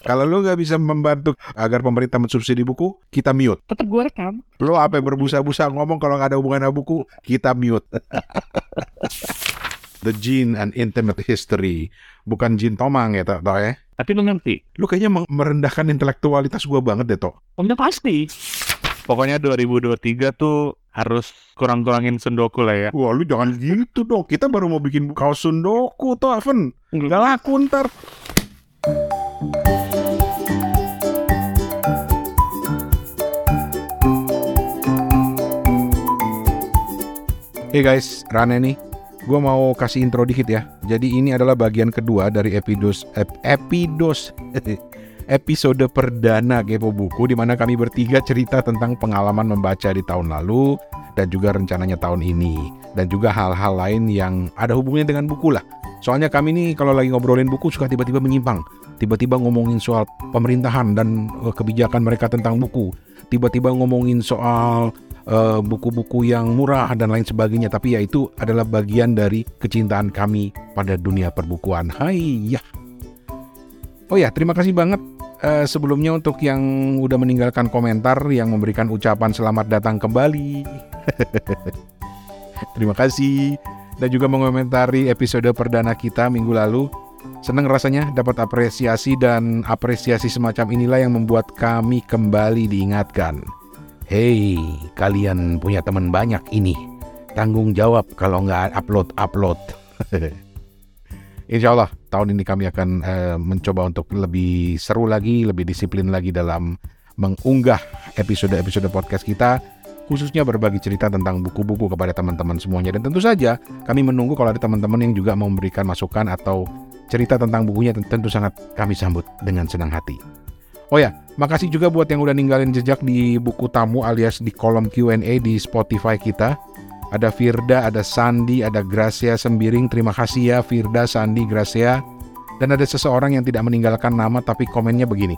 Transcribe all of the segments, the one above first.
Kalau lu nggak bisa membantu agar pemerintah mensubsidi buku, kita mute. Tetap gue rekam. Lu apa yang berbusa-busa ngomong kalau nggak ada hubungan sama buku, kita mute. The Gene and Intimate History. Bukan Jin Tomang ya, Tok, ya? Tapi lu ngerti? Lu kayaknya merendahkan intelektualitas gua banget deh, Tok. Oh, udah pasti. Pokoknya 2023 tuh harus kurang-kurangin sundoku lah ya. Wah, lu jangan gitu dong. Kita baru mau bikin kaos sundoku, Tok, Aven. Nggak laku ntar. Hey guys, Rane nih. Gue mau kasih intro dikit ya. Jadi ini adalah bagian kedua dari epidos ep, epidos episode perdana Kepo Buku di mana kami bertiga cerita tentang pengalaman membaca di tahun lalu dan juga rencananya tahun ini dan juga hal-hal lain yang ada hubungannya dengan buku lah. Soalnya kami nih kalau lagi ngobrolin buku suka tiba-tiba menyimpang, tiba-tiba ngomongin soal pemerintahan dan uh, kebijakan mereka tentang buku, tiba-tiba ngomongin soal uh, buku-buku yang murah dan lain sebagainya. Tapi ya itu adalah bagian dari kecintaan kami pada dunia perbukuan. Hai ya. Oh ya, terima kasih banget uh, sebelumnya untuk yang udah meninggalkan komentar yang memberikan ucapan selamat datang kembali. terima kasih dan juga mengomentari episode perdana kita minggu lalu. Senang rasanya dapat apresiasi dan apresiasi semacam inilah yang membuat kami kembali diingatkan. Hei, kalian punya teman banyak ini. Tanggung jawab kalau nggak upload-upload. Insya Allah tahun ini kami akan uh, mencoba untuk lebih seru lagi, lebih disiplin lagi dalam mengunggah episode-episode podcast kita khususnya berbagi cerita tentang buku-buku kepada teman-teman semuanya dan tentu saja kami menunggu kalau ada teman-teman yang juga mau memberikan masukan atau cerita tentang bukunya tentu sangat kami sambut dengan senang hati. Oh ya, makasih juga buat yang udah ninggalin jejak di buku tamu alias di kolom Q&A di Spotify kita. Ada Firda, ada Sandi, ada Gracia Sembiring. Terima kasih ya Firda, Sandi, Gracia. Dan ada seseorang yang tidak meninggalkan nama tapi komennya begini.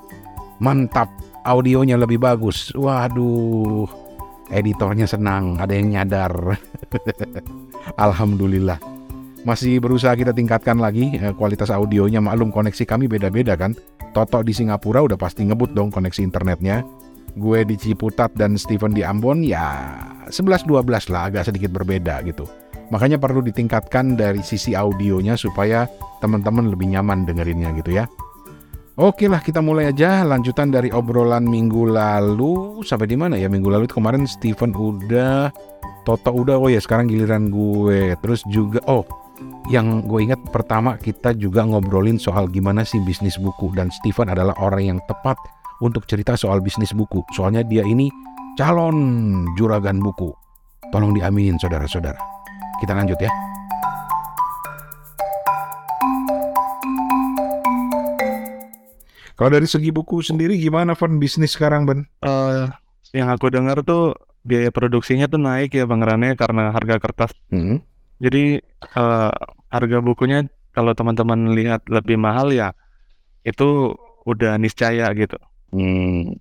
Mantap, audionya lebih bagus. Waduh, editornya senang, ada yang nyadar. Alhamdulillah. Masih berusaha kita tingkatkan lagi eh, kualitas audionya. Maklum koneksi kami beda-beda kan. Toto di Singapura udah pasti ngebut dong koneksi internetnya. Gue di Ciputat dan Steven di Ambon ya 11-12 lah agak sedikit berbeda gitu. Makanya perlu ditingkatkan dari sisi audionya supaya teman-teman lebih nyaman dengerinnya gitu ya. Oke lah kita mulai aja lanjutan dari obrolan minggu lalu sampai di mana ya minggu lalu itu kemarin Steven udah Toto udah oh ya sekarang giliran gue terus juga oh yang gue ingat pertama kita juga ngobrolin soal gimana sih bisnis buku dan Steven adalah orang yang tepat untuk cerita soal bisnis buku soalnya dia ini calon juragan buku tolong diaminin saudara-saudara kita lanjut ya Kalau dari segi buku sendiri gimana Van bisnis sekarang Ben? Uh, yang aku dengar tuh biaya produksinya tuh naik ya Bang Rane karena harga kertas. Hmm. Jadi uh, harga bukunya kalau teman-teman lihat lebih mahal ya itu udah niscaya gitu. Hmm.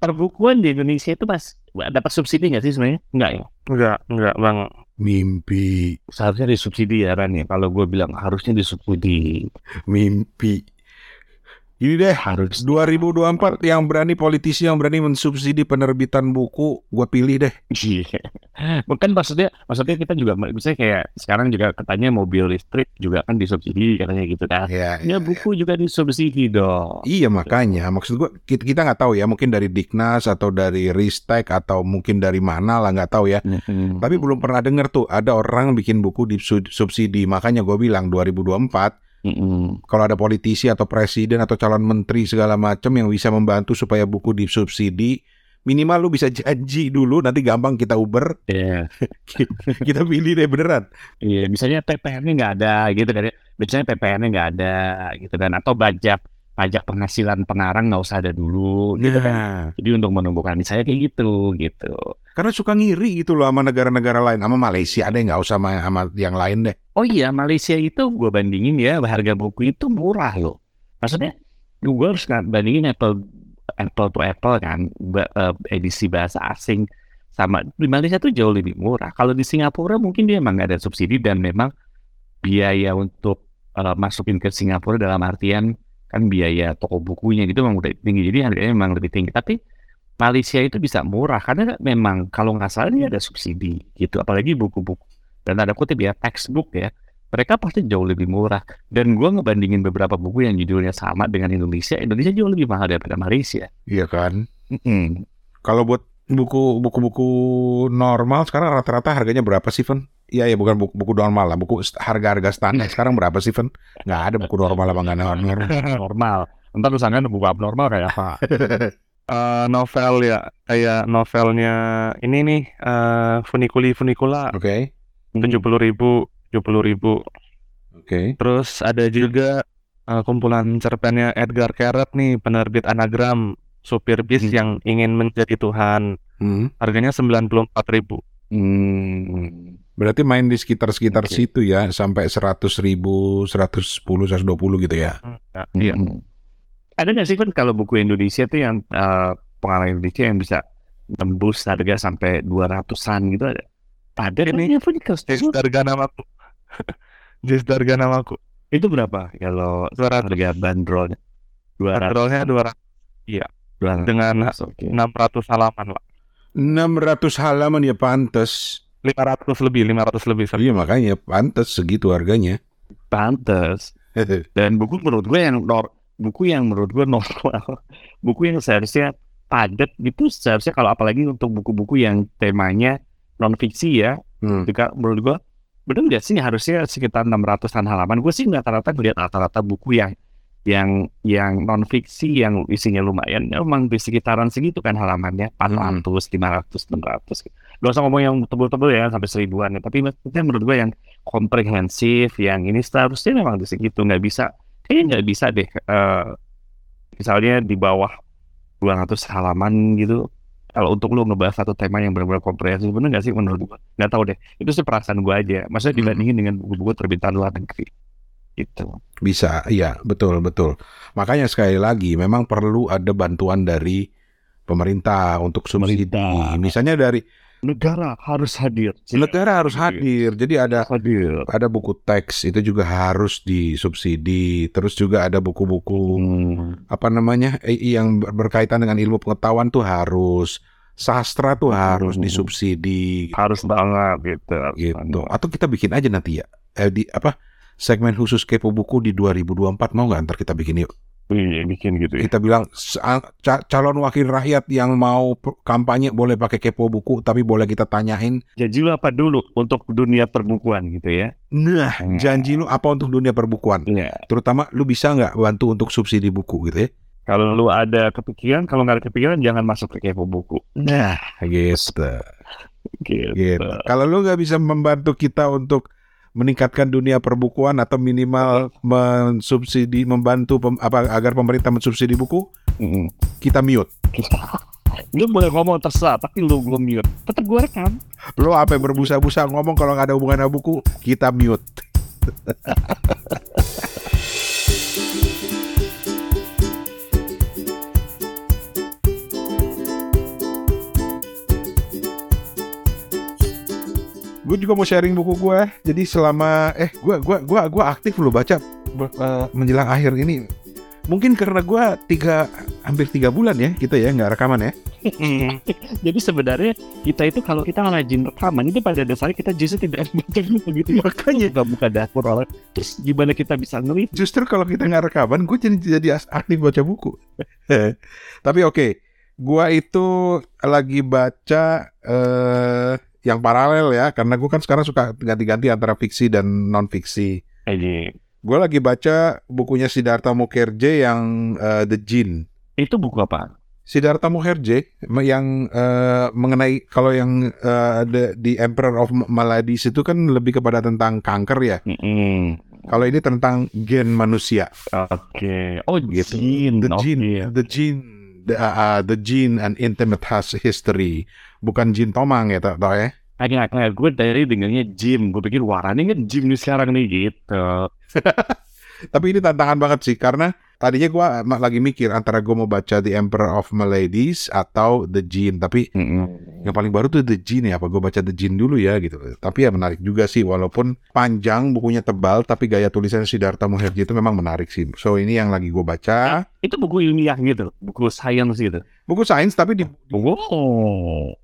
Perbukuan di Indonesia itu mas dapat subsidi nggak sih sebenarnya? Enggak ya? Enggak, enggak bang. Mimpi. Seharusnya disubsidi ya Ran ya. Kalau gue bilang harusnya disubsidi. Mimpi. Ini deh harus 2024 yang berani politisi yang berani mensubsidi penerbitan buku, gue pilih deh. Iya. Bukan maksudnya, maksudnya kita juga misalnya kayak sekarang juga katanya mobil listrik juga kan disubsidi katanya gitu kan. Ya, ya, ya buku ya. juga disubsidi dong. Iya makanya, maksud gue kita kita nggak tahu ya, mungkin dari Diknas atau dari Ristek atau mungkin dari mana lah nggak tahu ya. Tapi belum pernah dengar tuh ada orang bikin buku disubsidi. Makanya gue bilang 2024 Mm -hmm. Kalau ada politisi atau presiden atau calon menteri segala macam yang bisa membantu supaya buku disubsidi, minimal lu bisa janji dulu nanti gampang kita uber. Iya. Yeah. kita pilih deh beneran. Iya, yeah, misalnya PPN-nya nggak ada gitu kan. Biasanya PPN-nya nggak ada gitu kan atau pajak pajak penghasilan pengarang nggak usah ada dulu gitu yeah. kan. Iya. Jadi untuk menumbuhkan saya kayak gitu gitu. Karena suka ngiri gitu loh sama negara-negara lain, sama Malaysia ada nggak usah sama, sama yang lain deh. Oh iya, Malaysia itu gue bandingin ya harga buku itu murah loh. Maksudnya gue harus bandingin Apple Apple to Apple kan eh, edisi bahasa asing sama di Malaysia tuh jauh lebih murah. Kalau di Singapura mungkin dia emang gak ada subsidi dan memang biaya untuk uh, masukin ke Singapura dalam artian kan biaya toko bukunya gitu memang udah tinggi jadi harganya memang lebih tinggi. Tapi Malaysia itu bisa murah karena memang kalau nggak salah ini ada subsidi gitu apalagi buku-buku. Dan ada kutip ya textbook ya mereka pasti jauh lebih murah. Dan gue ngebandingin beberapa buku yang judulnya sama dengan Indonesia Indonesia jauh lebih mahal daripada Malaysia. Iya kan? Mm-hmm. kalau buat buku buku-buku normal sekarang rata-rata harganya berapa sih Fen? Iya ya bukan buku, buku normal lah, buku harga-harga standar sekarang berapa sih, Fen? Nggak ada buku normal apa nggak normal? normal. Entar tulisannya buku abnormal kayak apa? uh, novel ya, kayak novelnya ini nih uh, Funiculi Funicula. Oke. Okay. Tujuh puluh ribu, tujuh puluh ribu. Oke. Okay. Terus ada juga uh, kumpulan cerpennya Edgar Keret nih, penerbit anagram supir bis hmm. yang ingin menjadi Tuhan. Hmm. Harganya sembilan puluh empat ribu. Hmm. Berarti main di sekitar-sekitar okay. situ ya, sampai seratus ribu, seratus sepuluh, seratus dua puluh gitu ya? Hmm, ya iya. Hmm. Ada nggak sih kan kalau buku Indonesia tuh yang uh, pengalaman Indonesia yang bisa tembus harga sampai dua ratusan gitu ada? Ada ini. Jis harga namaku. Jis harga namaku. Itu berapa kalau harga bandrolnya? Bandrolnya dua ratus. Iya. Dengan enam ratus halaman lah. Enam ratus halaman ya pantas. 500 lebih, 500 lebih. Iya makanya pantas segitu harganya. Pantas. Dan buku menurut gue yang nor buku yang menurut gue normal, buku yang seharusnya padat gitu seharusnya kalau apalagi untuk buku-buku yang temanya non fiksi ya, hmm. juga menurut gue benar nggak sih harusnya sekitar 600-an halaman. Gue sih nggak rata-rata ngeliat rata-rata buku yang yang yang non fiksi yang isinya lumayan memang di sekitaran segitu kan halamannya 400, hmm. 500, 600 gak usah ngomong yang tebel-tebel ya sampai seribuan ya. Tapi maksudnya menurut gue yang komprehensif yang ini seharusnya memang di segitu nggak bisa kayaknya nggak bisa deh uh, misalnya di bawah 200 halaman gitu. Kalau untuk lu ngebahas satu tema yang benar-benar komprehensif bener nggak sih menurut gue nggak tahu deh. Itu sih perasaan gue aja. Maksudnya hmm. dibandingin dengan buku-buku terbitan luar negeri. Gitu. Bisa iya betul betul. Makanya sekali lagi memang perlu ada bantuan dari pemerintah untuk subsidi. Misalnya dari negara harus hadir. Negara harus hadir. Jadi ada hadir. ada buku teks itu juga harus disubsidi. Terus juga ada buku-buku hmm. apa namanya yang berkaitan dengan ilmu pengetahuan tuh harus sastra tuh harus hmm. disubsidi. Harus banget gitu. Gitu. Atau kita bikin aja nanti ya. Eh, di apa segmen khusus kepo buku di 2024 mau nggak ntar kita bikin yuk. Iya, bikin gitu ya. Kita bilang calon wakil rakyat yang mau kampanye boleh pakai kepo buku, tapi boleh kita tanyain. Janji lu apa dulu untuk dunia perbukuan gitu ya? Nah, hmm. janji lu apa untuk dunia perbukuan? Ya. Terutama lu bisa nggak bantu untuk subsidi buku gitu ya? Kalau lu ada kepikiran, kalau nggak ada kepikiran jangan masuk ke kepo buku. Nah, gitu. gitu. gitu. Kalau lu nggak bisa membantu kita untuk meningkatkan dunia perbukuan atau minimal mensubsidi membantu pem, apa agar pemerintah mensubsidi buku? Mm-hmm. kita mute. Lu boleh ngomong terserah tapi lu belum mute. Tetap gue rekam. Lu apa yang berbusa-busa ngomong kalau nggak ada hubungan sama buku? Kita mute gue juga mau sharing buku gue jadi selama eh gue gua gua gua aktif lo baca uh, menjelang akhir ini. Mungkin karena gue tiga hampir tiga bulan ya kita ya nggak rekaman ya. Jadi sebenarnya kita itu kalau kita rajin rekaman itu pada dasarnya kita justru tidak baca begitu makanya. Nggak buka dapur oleh terus gimana kita bisa ngeri justru kalau kita nggak rekaman gue jadi jadi aktif baca buku. Tapi oke okay, gue itu lagi baca uh, yang paralel ya karena gue kan sekarang suka ganti-ganti antara fiksi dan non fiksi. Gue lagi baca bukunya Siddhartha Mukherjee yang uh, The Jinn. Itu buku apa? Siddhartha Mukherjee yang uh, mengenai kalau yang uh, the, the Emperor of Maladies itu kan lebih kepada tentang kanker ya. Mm -hmm. Kalau ini tentang gen manusia. Oke. Okay. Oh, gitu. Gene. The gene. Okay. The gene. The, uh, the gene and intimate has history. Bukan Jin Tomang ya tau, ya? Agak kayak gue dari dengarnya Jim gue pikir warnanya kan Jim nih sekarang nih gitu. Tapi ini tantangan banget sih karena tadinya gue lagi mikir antara gue mau baca The Emperor of Maladies atau The Jin, tapi mm-hmm. yang paling baru tuh The Jin ya. Apa gue baca The Jin dulu ya gitu. Tapi ya menarik juga sih, walaupun panjang, bukunya tebal, tapi gaya tulisan Siddhartha Muherji itu memang menarik sih. So ini yang lagi gue baca. Eh, itu buku ilmiah gitu, buku science gitu. Buku sains tapi di buku oh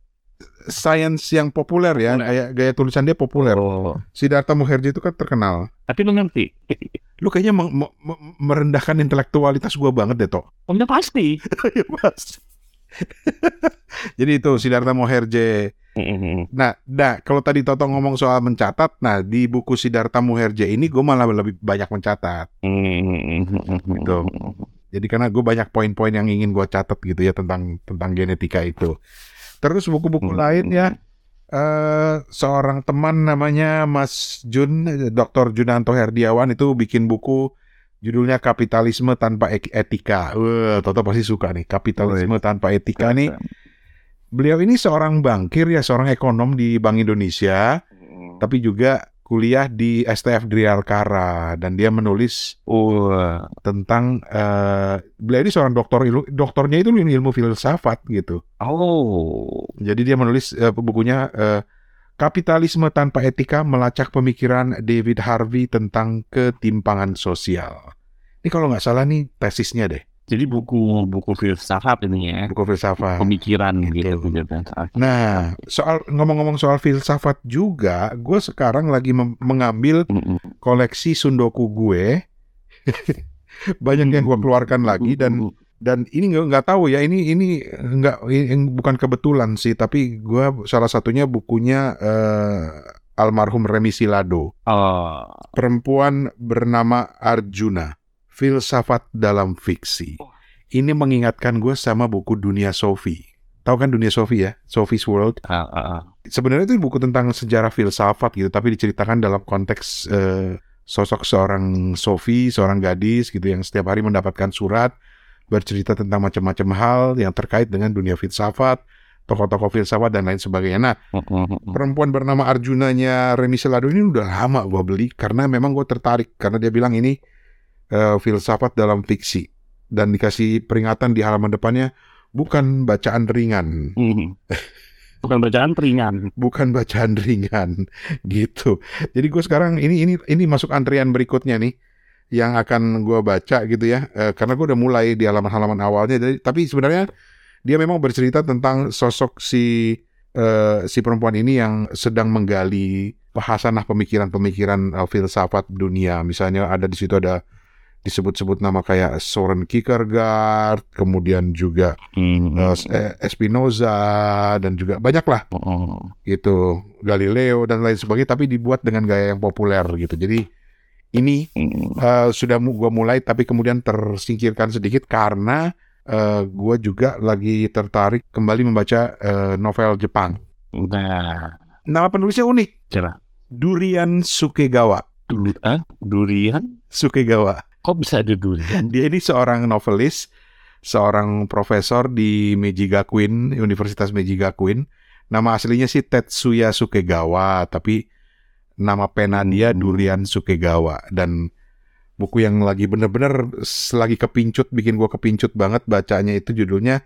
science yang populer ya, gaya, gaya tulisan dia populer. Oh. Siddhartha Mukherjee itu kan terkenal. Tapi lu ngerti? lu kayaknya merendahkan intelektualitas gua banget deh, Tok. Oh, ya pasti. ya pasti. Jadi itu Siddhartha Mukherjee. Nah, nah kalau tadi Toto ngomong soal mencatat, nah di buku Siddhartha Mukherjee ini gue malah lebih banyak mencatat. gitu. Jadi karena gue banyak poin-poin yang ingin gue catat gitu ya tentang tentang genetika itu. Terus buku-buku hmm. lain ya. Uh, seorang teman namanya Mas Jun, Dr. Junanto Herdiawan itu bikin buku judulnya Kapitalisme Tanpa Etika. Wah, Toto pasti suka nih, Kapitalisme Tanpa Etika nih. Beliau ini seorang bankir ya, seorang ekonom di Bank Indonesia, hmm. tapi juga kuliah di STF Drialkara dan dia menulis uh, tentang uh, beliau ini seorang doktor ilmu doktornya itu ilmu filsafat gitu. Oh. Jadi dia menulis uh, bukunya uh, Kapitalisme tanpa etika melacak pemikiran David Harvey tentang ketimpangan sosial. Ini kalau nggak salah nih tesisnya deh. Jadi buku buku filsafat ini ya. Buku filsafat. Pemikiran gitu. gitu. Nah, soal ngomong-ngomong soal filsafat juga, gue sekarang lagi mengambil koleksi sundoku gue. Banyak yang gue keluarkan lagi dan dan ini nggak nggak tahu ya ini ini nggak bukan kebetulan sih tapi gue salah satunya bukunya uh, almarhum Remi Silado. Oh. Perempuan bernama Arjuna filsafat dalam fiksi. Oh. Ini mengingatkan gue sama buku Dunia Sophie. Tahu kan Dunia Sophie ya? Sophie's World. Uh, uh, uh. Sebenarnya itu buku tentang sejarah filsafat gitu, tapi diceritakan dalam konteks uh, sosok seorang Sophie, seorang gadis gitu yang setiap hari mendapatkan surat bercerita tentang macam-macam hal yang terkait dengan dunia filsafat, tokoh-tokoh filsafat dan lain sebagainya. Nah, perempuan bernama Arjunanya Remi Selado ini udah lama gue beli karena memang gue tertarik karena dia bilang ini uh, filsafat dalam fiksi dan dikasih peringatan di halaman depannya bukan bacaan ringan. Mm. Bukan bacaan ringan. bukan bacaan ringan gitu. Jadi gue sekarang ini ini ini masuk antrian berikutnya nih yang akan gue baca gitu ya. E, karena gue udah mulai di halaman-halaman awalnya. Jadi, tapi sebenarnya dia memang bercerita tentang sosok si e, si perempuan ini yang sedang menggali bahasanah pemikiran-pemikiran uh, filsafat dunia. Misalnya ada di situ ada disebut-sebut nama kayak Soren Kierkegaard, kemudian juga mm-hmm. uh, Espinoza dan juga banyak lah oh. gitu Galileo dan lain sebagainya, tapi dibuat dengan gaya yang populer gitu. Jadi ini mm. uh, sudah gua mulai, tapi kemudian tersingkirkan sedikit karena uh, gua juga lagi tertarik kembali membaca uh, novel Jepang. Nah, nama penulisnya unik. Cerah. Durian Sukegawa. Dulu, ah? Durian Sukegawa. Kok bisa ada durian? Dia ini seorang novelis, seorang profesor di Meiji Gakuin, Universitas Meiji Gakuin. Nama aslinya sih Tetsuya Sukegawa, tapi nama pena dia hmm. Durian Sukegawa dan buku yang lagi bener-bener lagi kepincut bikin gua kepincut banget bacanya itu judulnya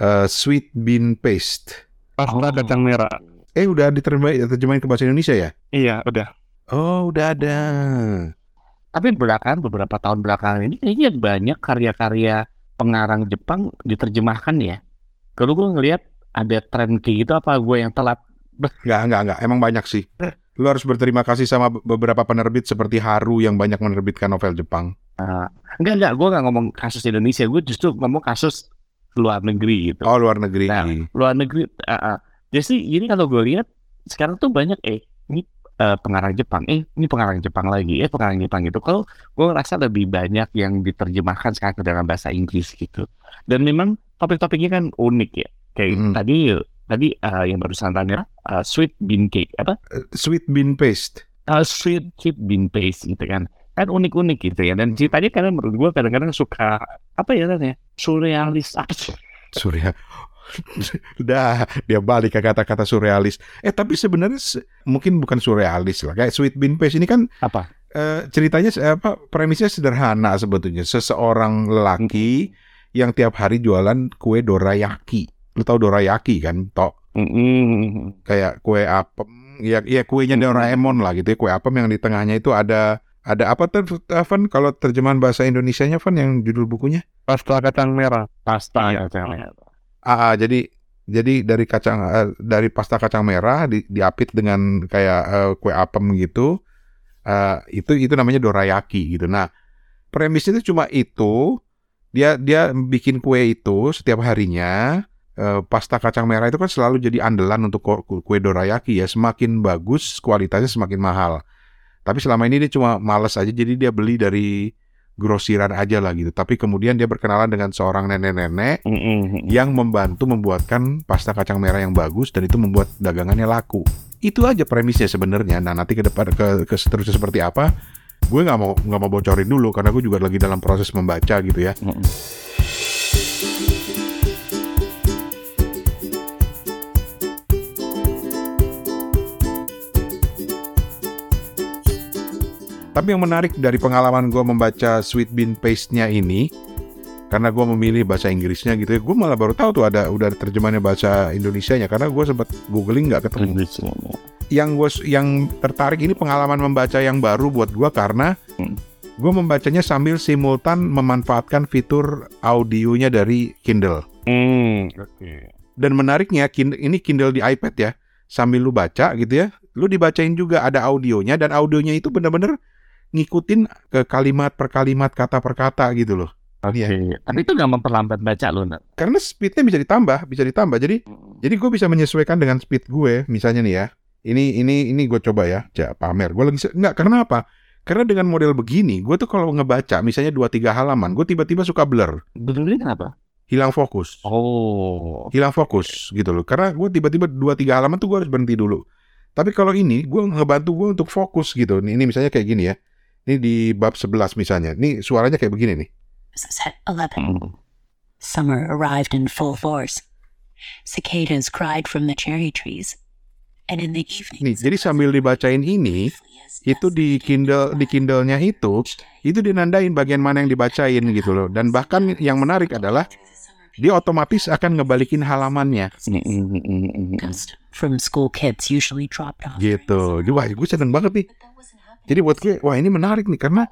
uh, Sweet Bean Paste. Pasta oh. kacang merah. Eh udah diterjemahin ke bahasa Indonesia ya? Iya udah. Oh udah ada. Tapi belakangan beberapa tahun belakangan ini kayaknya banyak karya-karya pengarang Jepang diterjemahkan ya. Kalau gue ngelihat ada tren kayak gitu apa gue yang telat? Enggak, enggak, enggak. Emang banyak sih. Lu harus berterima kasih sama beberapa penerbit seperti Haru yang banyak menerbitkan novel Jepang. Uh, enggak, enggak. Gue enggak ngomong kasus Indonesia. Gue justru ngomong kasus luar negeri gitu. Oh, luar negeri. Nah, luar negeri. Uh, uh. Jadi ini kalau gue lihat sekarang tuh banyak eh ini uh, pengarang Jepang, eh ini pengarang Jepang lagi, eh pengarang Jepang gitu. Kalau gue rasa lebih banyak yang diterjemahkan sekarang ke dalam bahasa Inggris gitu. Dan memang topik-topiknya kan unik ya. Kayak hmm. tadi tadi uh, yang barusan tanya uh, sweet bean cake apa? Uh, sweet bean paste. Uh, sweet sweet bean paste gitu kan. Kan unik-unik gitu ya. Dan ceritanya karena menurut gue kadang-kadang suka apa ya namanya? Surrealis apa sih? Surya Udah dia balik ke kata-kata surrealis. Eh tapi sebenarnya mungkin bukan surrealis lah. Kayak Sweet Bean Paste ini kan apa? uh, ceritanya apa premisnya sederhana sebetulnya. Seseorang lelaki yang tiap hari jualan kue dorayaki. Lu tahu dorayaki kan, Tok? Mm -hmm. Kayak kue apem, ya ya kuenya Doraemon lah gitu ya. Kue apem yang di tengahnya itu ada ada apa tuh Van kalau terjemahan bahasa Indonesianya Van yang judul bukunya? Pasta kacang merah. Pasta ya. kacang merah. Ah, ah, jadi jadi dari kacang uh, dari pasta kacang merah di, diapit dengan kayak uh, kue apem gitu. Uh, itu itu namanya dorayaki gitu. Nah, premis itu cuma itu. Dia dia bikin kue itu setiap harinya. Uh, pasta kacang merah itu kan selalu jadi andalan untuk kue dorayaki ya. Semakin bagus kualitasnya semakin mahal. Tapi selama ini dia cuma males aja jadi dia beli dari grosiran aja lah gitu. Tapi kemudian dia berkenalan dengan seorang nenek-nenek mm -hmm. yang membantu membuatkan pasta kacang merah yang bagus dan itu membuat dagangannya laku. Itu aja premisnya sebenarnya. Nah nanti ke depan ke, ke seterusnya seperti apa, gue nggak mau nggak mau bocorin dulu karena gue juga lagi dalam proses membaca gitu ya. Mm -hmm. Tapi yang menarik dari pengalaman gue membaca Sweet Bean Paste-nya ini, karena gue memilih bahasa Inggrisnya gitu ya, gue malah baru tahu tuh ada udah terjemahannya bahasa Indonesia-nya karena gue sempat googling nggak ketemu. Yang gue yang tertarik ini pengalaman membaca yang baru buat gue karena hmm. gue membacanya sambil simultan memanfaatkan fitur audionya dari Kindle. Hmm, Okay. Dan menariknya ini Kindle di iPad ya, sambil lu baca gitu ya, lu dibacain juga ada audionya dan audionya itu bener-bener ngikutin ke kalimat per kalimat kata per kata gitu loh. Oke. Okay. Ya. Tapi itu nggak memperlambat baca loh, Nat. Karena speednya bisa ditambah, bisa ditambah. Jadi, hmm. jadi gue bisa menyesuaikan dengan speed gue. Misalnya nih ya, ini ini ini gue coba ya, ja, pamer. Gue lagi nggak karena apa? Karena dengan model begini, gue tuh kalau ngebaca, misalnya dua tiga halaman, gue tiba-tiba suka blur. Blur kenapa? Hilang fokus. Oh. Hilang fokus gitu loh. Karena gue tiba-tiba dua tiga halaman tuh gue harus berhenti dulu. Tapi kalau ini, gue ngebantu gue untuk fokus gitu. Ini misalnya kayak gini ya. Ini di bab 11 misalnya. Ini suaranya kayak begini nih. Set 11. Summer arrived in full force. Cicadas cried from the cherry trees. And in the evening. Nih, jadi sambil dibacain ini, itu di Kindle di Kindle-nya itu, itu dinandain bagian mana yang dibacain gitu loh. Dan bahkan yang menarik adalah dia otomatis akan ngebalikin halamannya. From school kids usually dropped off. Gitu. Wah, gue seneng banget nih. Jadi buat gue, wah ini menarik nih karena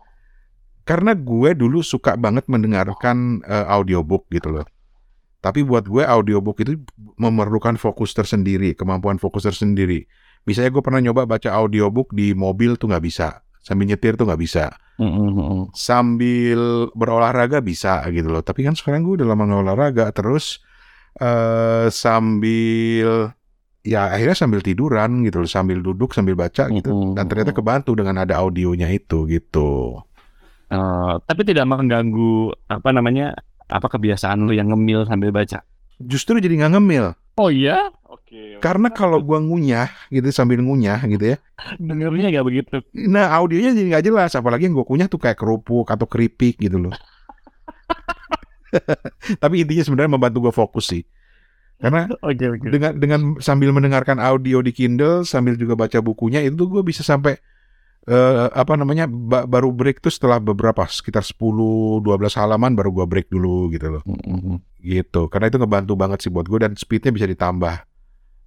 karena gue dulu suka banget mendengarkan uh, audiobook gitu loh. Tapi buat gue audiobook itu memerlukan fokus tersendiri, kemampuan fokus tersendiri. Misalnya gue pernah nyoba baca audiobook di mobil tuh nggak bisa, sambil nyetir tuh nggak bisa, mm-hmm. sambil berolahraga bisa gitu loh. Tapi kan sekarang gue udah lama nggak olahraga, terus uh, sambil ya akhirnya sambil tiduran gitu sambil duduk sambil baca gitu mm -hmm. dan ternyata kebantu dengan ada audionya itu gitu uh, tapi tidak mengganggu apa namanya apa kebiasaan lu yang ngemil sambil baca justru jadi nggak ngemil oh iya Oke. Karena kalau gua ngunyah gitu sambil ngunyah gitu ya. Dengernya nggak begitu. Nah audionya jadi nggak jelas. Apalagi yang gua kunyah tuh kayak kerupuk atau keripik gitu loh. Tapi intinya sebenarnya membantu gua fokus sih. Karena okay, okay. dengan dengan sambil mendengarkan audio di Kindle sambil juga baca bukunya itu gue bisa sampai uh, apa namanya ba baru break tuh setelah beberapa sekitar 10 12 halaman baru gue break dulu gitu loh. Mm -hmm. Gitu. Karena itu ngebantu banget sih buat gue dan speednya bisa ditambah.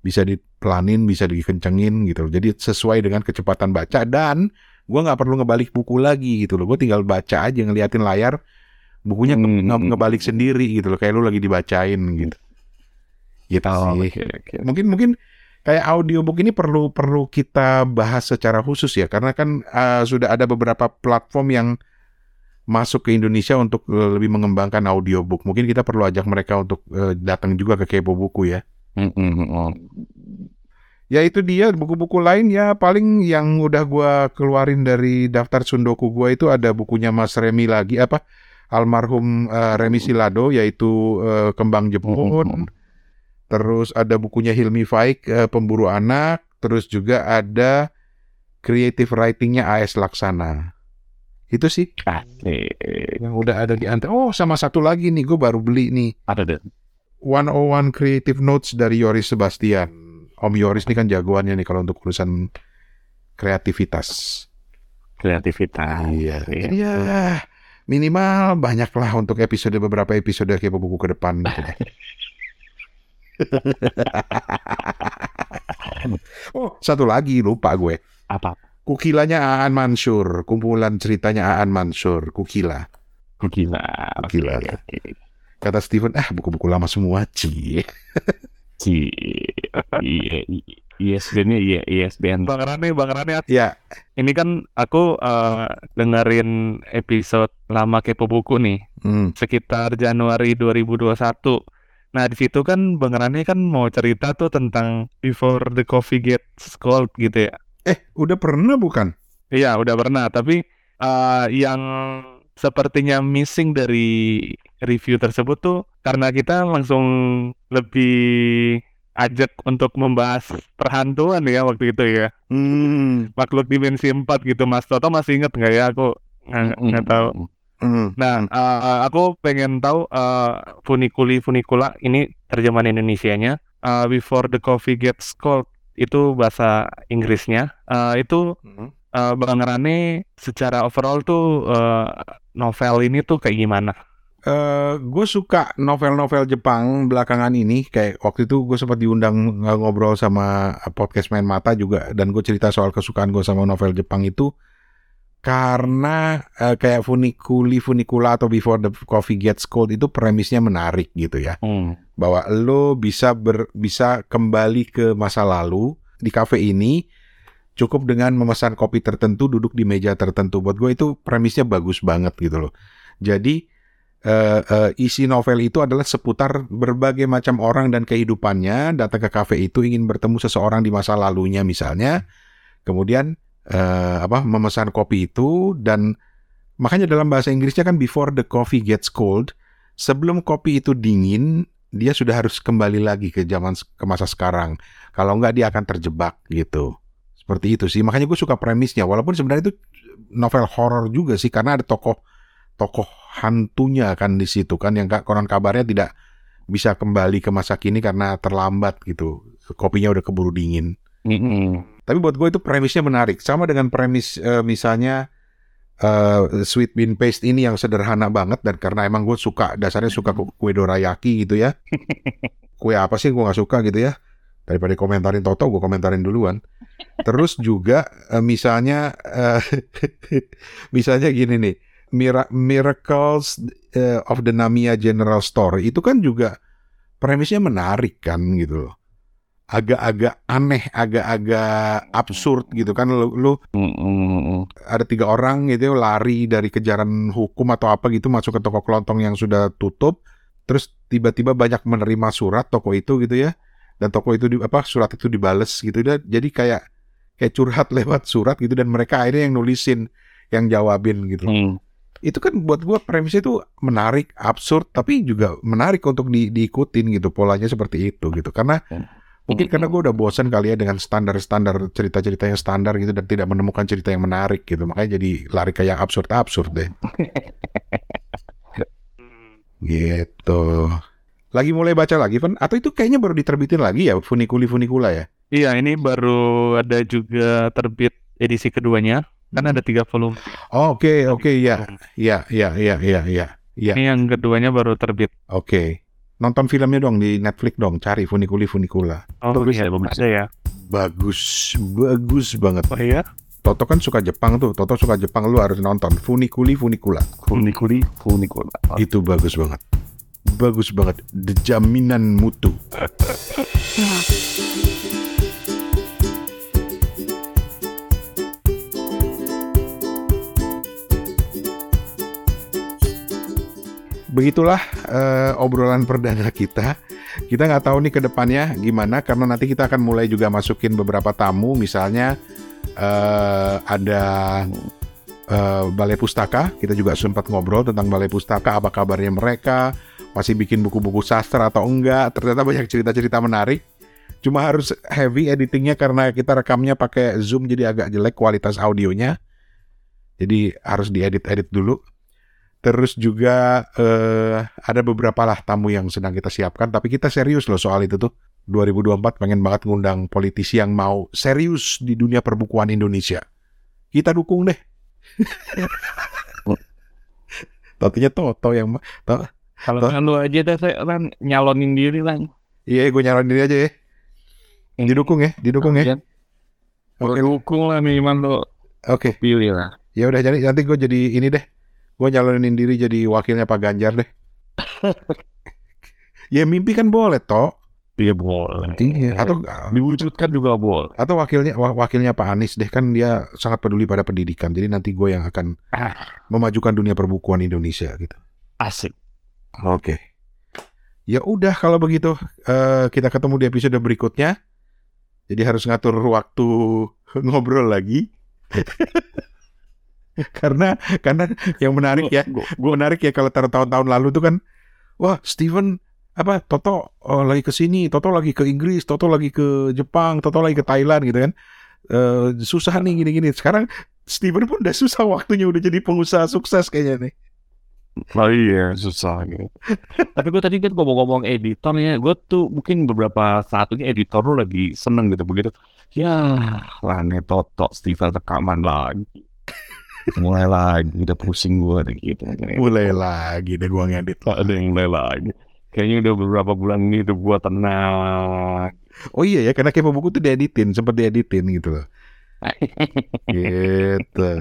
Bisa dipelanin, bisa dikencengin gitu loh. Jadi sesuai dengan kecepatan baca dan gue nggak perlu ngebalik buku lagi gitu loh. Gue tinggal baca aja ngeliatin layar bukunya mm -hmm. ngebalik sendiri gitu loh kayak lu lagi dibacain gitu. Gitu oh, sih. Okay, okay. Mungkin mungkin kayak audiobook ini perlu perlu kita bahas secara khusus ya karena kan uh, sudah ada beberapa platform yang masuk ke Indonesia untuk uh, lebih mengembangkan audiobook. Mungkin kita perlu ajak mereka untuk uh, datang juga ke Kepo Buku ya. Mm -hmm. Ya itu dia buku-buku lain ya paling yang udah gua keluarin dari daftar sundoku gua itu ada bukunya Mas Remi lagi apa almarhum uh, Remi Silado yaitu uh, Kembang Jepun. Mm -hmm terus ada bukunya Hilmi Faik uh, Pemburu Anak, terus juga ada creative writingnya AS Laksana. Itu sih. Asik. Yang udah ada di antara. Oh, sama satu lagi nih, gue baru beli nih. Ada deh. 101 Creative Notes dari Yoris Sebastian. Om Yoris ini kan jagoannya nih kalau untuk urusan kreativitas. kreativitas. Iya, iya. Minimal banyaklah untuk episode beberapa episode kepo buku ke depan gitu. oh, satu lagi lupa gue. Apa? Kukilanya Aan Mansur, kumpulan ceritanya Aan Mansur, Kukila. Kukila. Kukila. Oke, oke. Kata Steven, ah buku-buku lama semua, Ci. Ci. Iya, ISBN-nya iya, ISBN. Bang Rane, Bang Rane, Ya, ini kan aku eh, dengerin episode lama kepo buku nih, hmm, sekitar Januari 2021. Nah, di situ kan Bang Rane kan mau cerita tuh tentang Before the Coffee Gets Cold gitu ya. eh udah pernah bukan? Iya, udah pernah, tapi eh, yang sepertinya missing dari review tersebut tuh karena kita langsung lebih ajak untuk membahas perhantuan ya waktu itu ya. Hmm, Makhluk dimensi 4 gitu Mas Toto masih inget nggak ya? Aku nggak nggak tahu. Hmm. Nah, eh, aku pengen tahu eh, funiculi funicula ini terjemahan Indonesianya. Eh, Before the Coffee Gets Cold itu bahasa Inggrisnya. Eh, itu Hmm. eh, Bang Rane secara overall tuh eh, novel ini tuh kayak gimana? Eh, gue suka novel-novel Jepang belakangan ini. Kayak waktu itu gue sempat diundang uh, ngobrol sama uh, podcast Main Mata juga, dan gue cerita soal kesukaan gue sama novel Jepang itu karena uh, kayak Funiculi Funicula atau Before the Coffee Gets Cold itu premisnya menarik gitu ya. Hmm. bahwa lo bisa ber, bisa kembali ke masa lalu di kafe ini cukup dengan memesan kopi tertentu duduk di meja tertentu buat gue itu premisnya bagus banget gitu loh jadi eh, eh, isi novel itu adalah seputar berbagai macam orang dan kehidupannya datang ke kafe itu ingin bertemu seseorang di masa lalunya misalnya kemudian eh, apa memesan kopi itu dan makanya dalam bahasa Inggrisnya kan before the coffee gets cold sebelum kopi itu dingin dia sudah harus kembali lagi ke zaman ke masa sekarang. Kalau enggak dia akan terjebak gitu. Seperti itu sih. Makanya gue suka premisnya. Walaupun sebenarnya itu novel horor juga sih karena ada tokoh tokoh hantunya kan di situ kan yang konon kabarnya tidak bisa kembali ke masa kini karena terlambat gitu. Kopinya udah keburu dingin. Mm-mm. Tapi buat gue itu premisnya menarik. Sama dengan premis eh, misalnya eh, sweet bean paste ini yang sederhana banget dan karena emang gue suka dasarnya suka ku- kue dorayaki gitu ya. Kue apa sih gue nggak suka gitu ya. Daripada komentarin Toto, gue komentarin duluan. Terus juga eh, misalnya eh, misalnya gini nih, Mira- Miracles eh, of the Namiya General Store itu kan juga premisnya menarik kan gitu loh. Agak-agak aneh, agak-agak absurd gitu kan. Lu, lu ada tiga orang gitu lari dari kejaran hukum atau apa gitu masuk ke toko kelontong yang sudah tutup. Terus tiba-tiba banyak menerima surat toko itu gitu ya. Dan toko itu di, apa surat itu dibales gitu. Dan jadi kayak kayak curhat lewat surat gitu. Dan mereka akhirnya yang nulisin yang jawabin gitu. Mm. itu kan buat gua premisnya itu menarik absurd tapi juga menarik untuk di, diikutin gitu polanya seperti itu gitu. Karena mungkin karena gue udah bosan kali ya dengan standar-standar cerita-cerita yang standar gitu dan tidak menemukan cerita yang menarik gitu. Makanya jadi lari ke yang absurd-absurd deh. Gitu. Lagi mulai baca lagi Van? Atau itu kayaknya baru diterbitin lagi ya funiculi funicula ya? Iya, ini baru ada juga terbit edisi keduanya. Kan ada tiga volume. Oke oke ya ya ya ya ya ya ya Ini yang keduanya baru terbit. oke nonton filmnya dong di Netflix dong cari funiculi funicula. Oh, Bagus. iya, ya, bagus. Ada ya. bagus bagus banget. Oh iya. Toto kan suka Jepang tuh Toto suka Jepang lu harus nonton. Funiculi funicula. Funiculi, funicula. itu bagus banget. Bagus banget. The jaminan mutu begitulah eh, obrolan perdana kita. Kita nggak tahu nih ke depannya gimana karena nanti kita akan mulai juga masukin beberapa tamu. Misalnya eh, ada eh, balai pustaka. Kita juga sempat ngobrol tentang balai pustaka apa kabarnya mereka masih bikin buku-buku sastra atau enggak. Ternyata banyak cerita-cerita menarik. Cuma harus heavy editingnya karena kita rekamnya pakai zoom jadi agak jelek kualitas audionya. Jadi harus diedit-edit dulu terus juga eh, ada beberapa lah tamu yang sedang kita siapkan tapi kita serius loh soal itu tuh 2024 pengen banget ngundang politisi yang mau serius di dunia perbukuan Indonesia kita dukung deh Totonya Toto yang to, Kalau kan lu aja deh saya kan nyalonin diri lah. Iya, gue nyalonin diri aja ya. Didukung ya, didukung ya. Oke. Dukung lah minimal lo Oke. pilih lah. Ya udah jadi nanti gue jadi ini deh. Gue nyalonin diri jadi wakilnya Pak Ganjar deh. ya mimpi kan boleh toh. Iya boleh. Iya. Atau diwujudkan juga boleh. atau wakilnya wa- wakilnya Pak Anies deh kan dia sangat peduli pada pendidikan. Jadi nanti gue yang akan Ah. memajukan dunia perbukuan Indonesia gitu. Asik. Oke. Ya udah kalau begitu eh, kita ketemu di episode berikutnya. Jadi harus ngatur waktu ngobrol lagi. karena karena yang menarik ya, gue menarik ya kalau taruh tahun-tahun lalu tuh kan, wah Steven apa Toto oh, lagi ke sini, Toto lagi ke Inggris, Toto lagi ke Jepang, Toto lagi ke Thailand gitu kan. Eh, susah nih gini-gini. Sekarang Steven pun udah susah waktunya udah jadi pengusaha sukses kayaknya nih. Oh iya susah gitu. Tapi gue tadi kan ngomong-ngomong editor ya, gue tuh mungkin beberapa saat ini editor lu lagi seneng gitu begitu. Ya, Rane Toto, Steven rekaman lagi. Mulai lagi, udah pusing gue deh gitu. Mulai lagi deh gua ngedit. Ada yang mulai lagi. Kayaknya udah beberapa bulan ini udah gue tenang. Oh iya ya, karena kepo buku tuh dieditin, sempat dieditin gitu loh. gitu.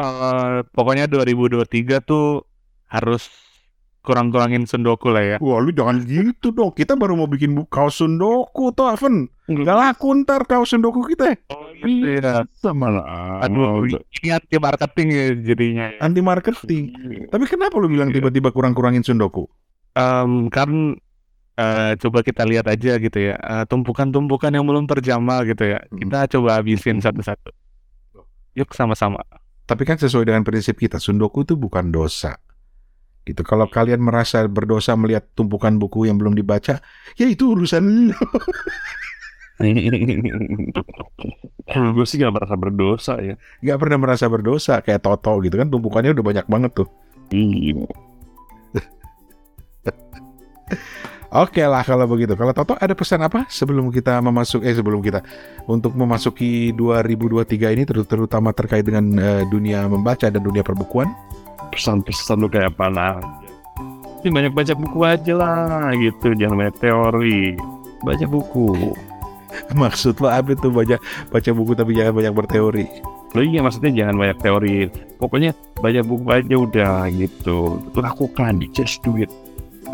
Eh, pokoknya 2023 tuh harus kurang-kurangin sundoku lah ya. Wah lu jangan gitu dong, kita baru mau bikin buku kaos sundoku tuh Aven. Gak laku ntar kaos sundoku kita. Iya. Sama lah. Aduh, ini anti marketing ya jadinya. ya. Anti marketing. Tapi kenapa lu bilang tiba-tiba kurang-kurangin sundoku? Em, kan eh, coba kita lihat aja gitu ya eh, tumpukan-tumpukan yang belum terjamah gitu ya. Hmm. Kita coba habisin satu-satu. Yuk sama-sama. Tapi kan sesuai dengan prinsip kita, sundoku itu bukan dosa. Gitu. Kalau kalian merasa berdosa melihat tumpukan buku yang belum dibaca, ya itu urusan lu. Kalau gue sih gak merasa berdosa ya. Gak pernah merasa berdosa kayak Toto gitu kan tumpukannya udah banyak banget tuh. Iya. Oke lah kalau begitu. Kalau Toto ada pesan apa sebelum kita memasuk eh sebelum kita untuk memasuki 2023 ini ter- terutama terkait dengan eh, dunia membaca dan dunia perbukuan? Pesan-pesan lu kayak apa. Ini banyak baca buku aja lah gitu. Jangan banyak teori. Baca buku. Maksud lo apa tuh baca baca buku tapi jangan banyak berteori. Lo iya maksudnya jangan banyak teori. Pokoknya baca buku aja udah gitu. Lakukan, just do it.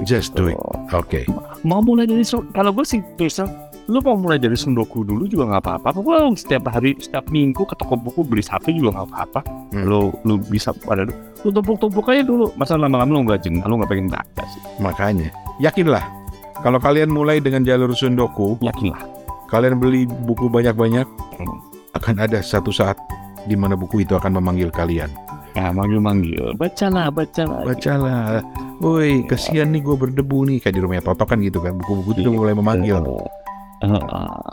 Just do it. Oke. Mau mulai dari su- kalau gue sih bisa lu mau mulai dari sundoku dulu juga nggak apa-apa. Pokoknya lu setiap hari, setiap minggu ke toko buku beli satu juga nggak apa-apa. Hmm. Lu lu bisa pada lu tumpuk-tumpuk aja dulu. Masa lama-lama lu nggak jenuh, lu nggak pengen baca sih. Makanya yakinlah kalau kalian mulai dengan jalur sundoku, Yakinlah. kalian beli buku banyak-banyak Hmm. akan ada satu saat di mana buku itu akan memanggil kalian. Nah, manggil-manggil. Bacalah, bacalah. Bacalah. Woi, kesian nih gue berdebu nih kayak di rumahnya Toto kan gitu kan. Buku-buku itu udah mulai memanggil. Eh, eh,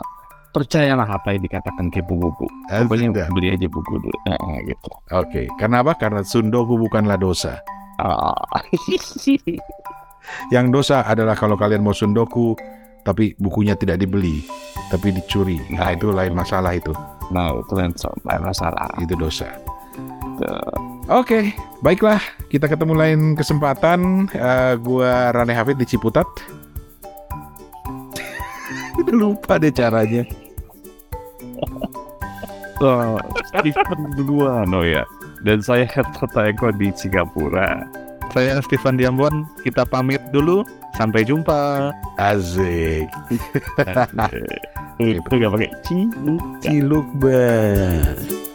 percayalah apa yang dikatakan kepo buku. Pokoknya Sudah. beli aja buku dulu. Eh, gitu. Oke, karena apa? Karena sundoku bukanlah dosa. Ah. Yang dosa adalah kalau kalian mau sundoku tapi bukunya tidak dibeli, tapi dicuri. Nah, itu lain masalah itu. nah, itu lain masalah. Itu dosa. Oke, baiklah. Kita ketemu lain kesempatan. Eh, gua Rane Hafid di Ciputat. Udah lupa deh caranya. Oh, Stephen duluan, oh ya. Dan saya Herta Eko di Singapura. Saya Stefan Diambon, kita pamit dulu. Sampai jumpa. Asik. Itu gak pakai ci. Ciluk banget.